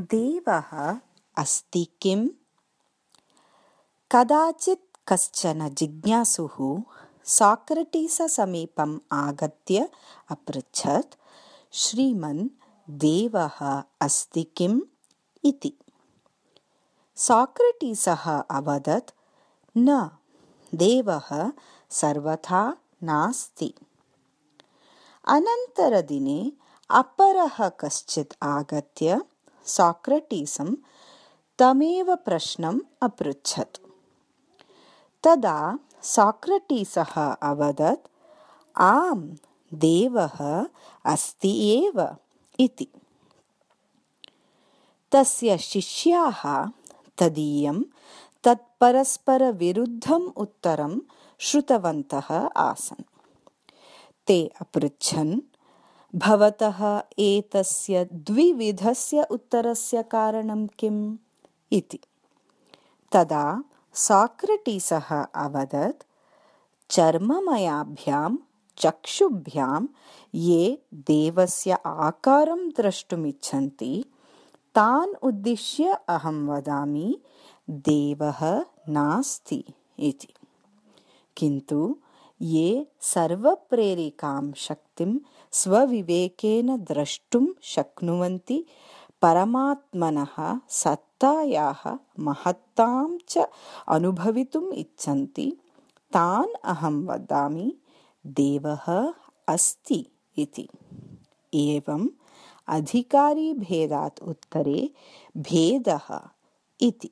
देवः अस्ति किम्? कदाचित् कश्चन जिज्ञासुः साक्रटीससमीपम् आगत्य अपृच्छत् श्रीमन् देवः अस्ति किम्? इति। साक्रटीसः अवदत् न देवः सर्वथा नास्ति। अनन्तरदिने अपरः कश्चित् आगत्य साक्रटीसं तमेव प्रश्नम् अपृच्छत्। तदा साक्रटीसः अवदत् इति। तस्य शिष्याः तदीयं तत्परस्परविरुद्धम् उत्तरं श्रुतवन्तः आसन्। ते अपृच्छन् भवतः एतस्य द्विविधस्य उत्तरस्य कारणं किम् इति। तदा साक्रटीसः अवदत् चर्ममयाभ्यां चक्षुभ्यां ये देवस्य आकारं द्रष्टुमिच्छन्ति तान् उद्दिश्य अहं वदामि देवः नास्ति इति। किन्तु ये सर्वप्रेरिकां शक्तिं स्वविवेकेन द्रष्टुं शक्नुवन्ति। परमात्मनः सत्तायाः महत्तां च अनुभवितुम् इच्छन्ति। तान् अहं वदामि देवः अस्ति इति। एवम् अधिकारिभेदात् उत्तरे भेदः इति